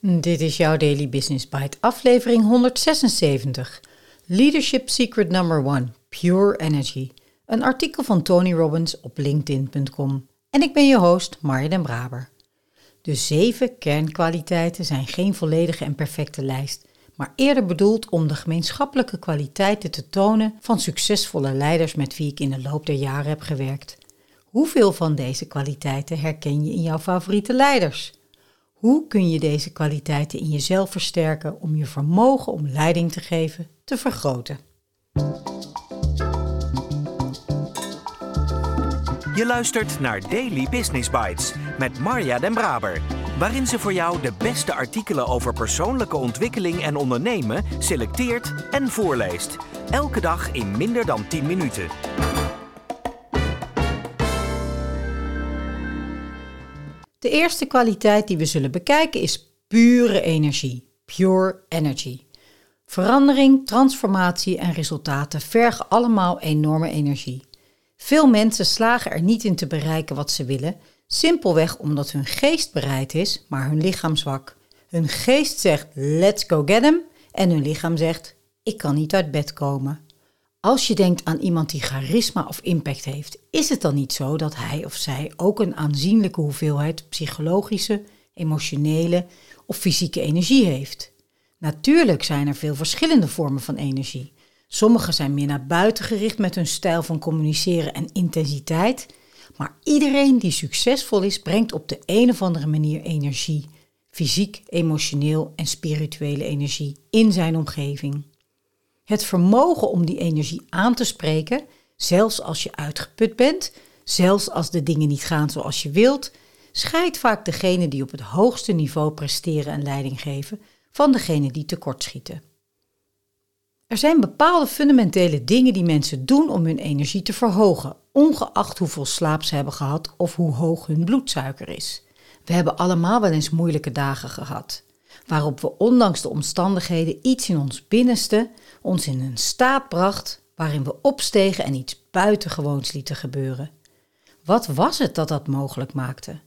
Dit is jouw Daily Business Bite, aflevering 176. Leadership Secret Number 1: Pure Energy. Een artikel van Tony Robbins op LinkedIn.com. En ik ben je host, Marja den Braber. De zeven kernkwaliteiten zijn geen volledige en perfecte lijst, maar eerder bedoeld om de gemeenschappelijke kwaliteiten te tonen van succesvolle leiders met wie ik in de loop der jaren heb gewerkt. Hoeveel van deze kwaliteiten herken je in jouw favoriete leiders? Hoe kun je deze kwaliteiten in jezelf versterken om je vermogen om leiding te geven te vergroten? Je luistert naar Daily Business Bites met Marja Den Braber, waarin ze voor jou de beste artikelen over persoonlijke ontwikkeling en ondernemen selecteert en voorleest. Elke dag in minder dan 10 minuten. De eerste kwaliteit die we zullen bekijken is pure energie. Pure energy. Verandering, transformatie en resultaten vergen allemaal enorme energie. Veel mensen slagen er niet in te bereiken wat ze willen, simpelweg omdat hun geest bereid is, maar hun lichaam zwak. Hun geest zegt let's go get them en hun lichaam zegt ik kan niet uit bed komen. Als je denkt aan iemand die charisma of impact heeft, is het dan niet zo dat hij of zij ook een aanzienlijke hoeveelheid psychologische, emotionele of fysieke energie heeft? Natuurlijk zijn er veel verschillende vormen van energie. Sommige zijn meer naar buiten gericht met hun stijl van communiceren en intensiteit, maar iedereen die succesvol is, brengt op de een of andere manier energie, fysiek, emotioneel en spirituele energie in zijn omgeving. Het vermogen om die energie aan te spreken, zelfs als je uitgeput bent, zelfs als de dingen niet gaan zoals je wilt, scheidt vaak degene die op het hoogste niveau presteren en leiding geven van degene die tekortschieten. Er zijn bepaalde fundamentele dingen die mensen doen om hun energie te verhogen, ongeacht hoeveel slaap ze hebben gehad of hoe hoog hun bloedsuiker is. We hebben allemaal wel eens moeilijke dagen gehad, waarop we ondanks de omstandigheden iets in ons binnenste ons in een staat bracht waarin we opstegen en iets buitengewoons lieten gebeuren. Wat was het dat dat mogelijk maakte?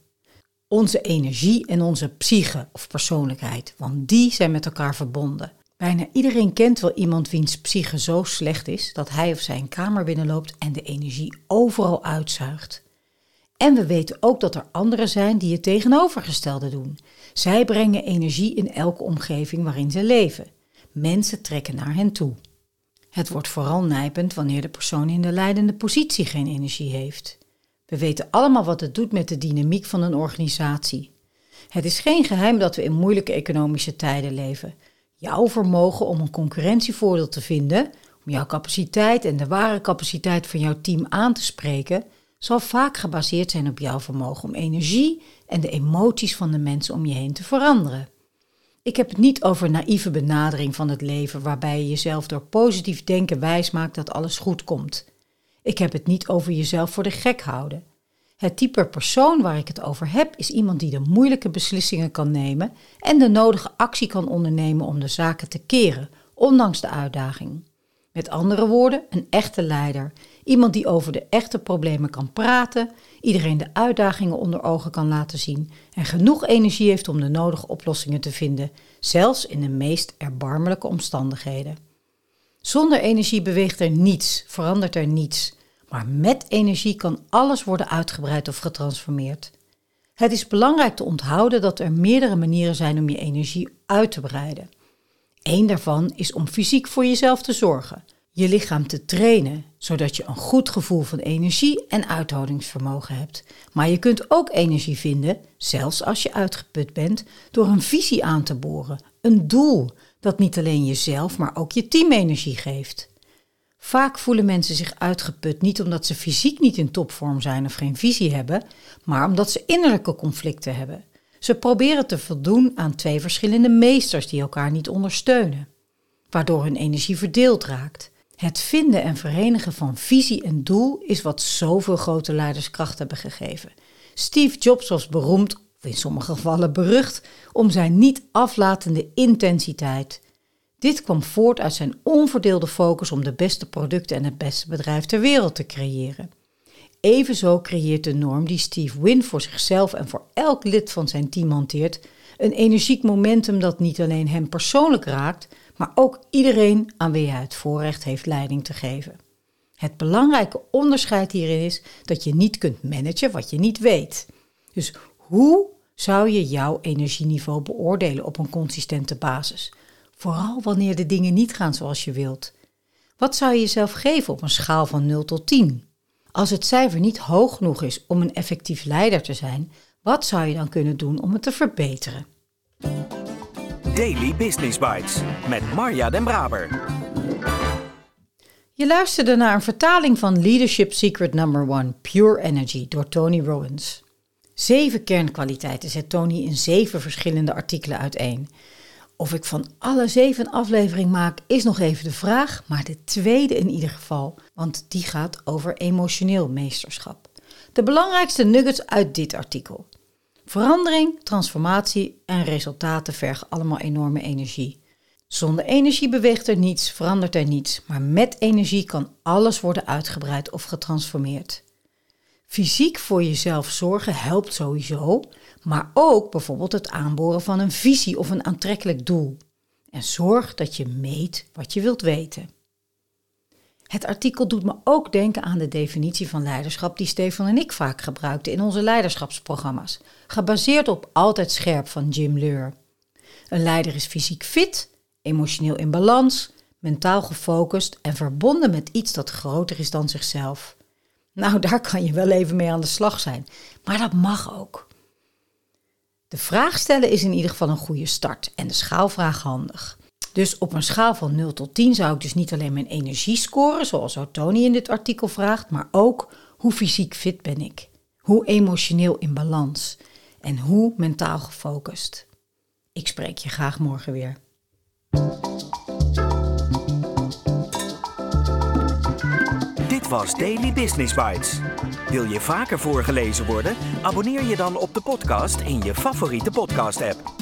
Onze energie en onze psyche of persoonlijkheid, want die zijn met elkaar verbonden. Bijna iedereen kent wel iemand wiens psyche zo slecht is dat hij of zij een kamer binnenloopt en de energie overal uitzuigt. En we weten ook dat er anderen zijn die het tegenovergestelde doen. Zij brengen energie in elke omgeving waarin ze leven. Mensen trekken naar hen toe. Het wordt vooral nijpend wanneer de persoon in de leidende positie geen energie heeft. We weten allemaal wat het doet met de dynamiek van een organisatie. Het is geen geheim dat we in moeilijke economische tijden leven. Jouw vermogen om een concurrentievoordeel te vinden, om jouw capaciteit en de ware capaciteit van jouw team aan te spreken, zal vaak gebaseerd zijn op jouw vermogen om energie en de emoties van de mensen om je heen te veranderen. Ik heb het niet over naïeve benadering van het leven waarbij je jezelf door positief denken wijsmaakt dat alles goed komt. Ik heb het niet over jezelf voor de gek houden. Het type persoon waar ik het over heb is iemand die de moeilijke beslissingen kan nemen en de nodige actie kan ondernemen om de zaken te keren, ondanks de uitdaging. Met andere woorden, een echte leider. Iemand die over de echte problemen kan praten, iedereen de uitdagingen onder ogen kan laten zien en genoeg energie heeft om de nodige oplossingen te vinden, zelfs in de meest erbarmelijke omstandigheden. Zonder energie beweegt er niets, verandert er niets. Maar met energie kan alles worden uitgebreid of getransformeerd. Het is belangrijk te onthouden dat er meerdere manieren zijn om je energie uit te breiden. Eén daarvan is om fysiek voor jezelf te zorgen, je lichaam te trainen, zodat je een goed gevoel van energie en uithoudingsvermogen hebt. Maar je kunt ook energie vinden, zelfs als je uitgeput bent, door een visie aan te boren, een doel dat niet alleen jezelf, maar ook je team energie geeft. Vaak voelen mensen zich uitgeput niet omdat ze fysiek niet in topvorm zijn of geen visie hebben, maar omdat ze innerlijke conflicten hebben. Ze proberen te voldoen aan twee verschillende meesters die elkaar niet ondersteunen, waardoor hun energie verdeeld raakt. Het vinden en verenigen van visie en doel is wat zoveel grote leiders kracht hebben gegeven. Steve Jobs was beroemd, of in sommige gevallen berucht, om zijn niet aflatende intensiteit. Dit kwam voort uit zijn onverdeelde focus om de beste producten en het beste bedrijf ter wereld te creëren. Evenzo creëert de norm die Steve Wynn voor zichzelf en voor elk lid van zijn team hanteert, Een energiek momentum dat niet alleen hem persoonlijk raakt, maar ook iedereen aan wie hij het voorrecht heeft leiding te geven. Het belangrijke onderscheid hierin is dat je niet kunt managen wat je niet weet. Dus hoe zou je jouw energieniveau beoordelen op een consistente basis? Vooral wanneer de dingen niet gaan zoals je wilt. Wat zou je jezelf geven op een schaal van 0 tot 10? Als het cijfer niet hoog genoeg is om een effectief leider te zijn, wat zou je dan kunnen doen om het te verbeteren? Daily Business Bites met Marja Den Braber. Je luisterde naar een vertaling van Leadership Secret Number 1, Pure Energy, door Tony Robbins. Zeven kernkwaliteiten zet Tony in zeven verschillende artikelen uiteen. Of ik van alle zeven aflevering maak, is nog even de vraag, maar de tweede in ieder geval, want die gaat over emotioneel meesterschap. De belangrijkste nuggets uit dit artikel. Verandering, transformatie en resultaten vergen allemaal enorme energie. Zonder energie beweegt er niets, verandert er niets, maar met energie kan alles worden uitgebreid of getransformeerd. Fysiek voor jezelf zorgen helpt sowieso, maar ook bijvoorbeeld het aanboren van een visie of een aantrekkelijk doel. En zorg dat je meet wat je wilt weten. Het artikel doet me ook denken aan de definitie van leiderschap die Stefan en ik vaak gebruikten in onze leiderschapsprogramma's, gebaseerd op Altijd Scherp van Jim Leur. Een leider is fysiek fit, emotioneel in balans, mentaal gefocust en verbonden met iets dat groter is dan zichzelf. Nou, daar kan je wel even mee aan de slag zijn, maar dat mag ook. De vraag stellen is in ieder geval een goede start en de schaalvraag handig. Dus op een schaal van 0 tot 10 zou ik dus niet alleen mijn energie scoren, zoals Tony in dit artikel vraagt, maar ook hoe fysiek fit ben ik? Hoe emotioneel in balans? En hoe mentaal gefocust? Ik spreek je graag morgen weer. Dit was Daily Business Bites. Wil je vaker voorgelezen worden? Abonneer je dan op de podcast in je favoriete podcast-app.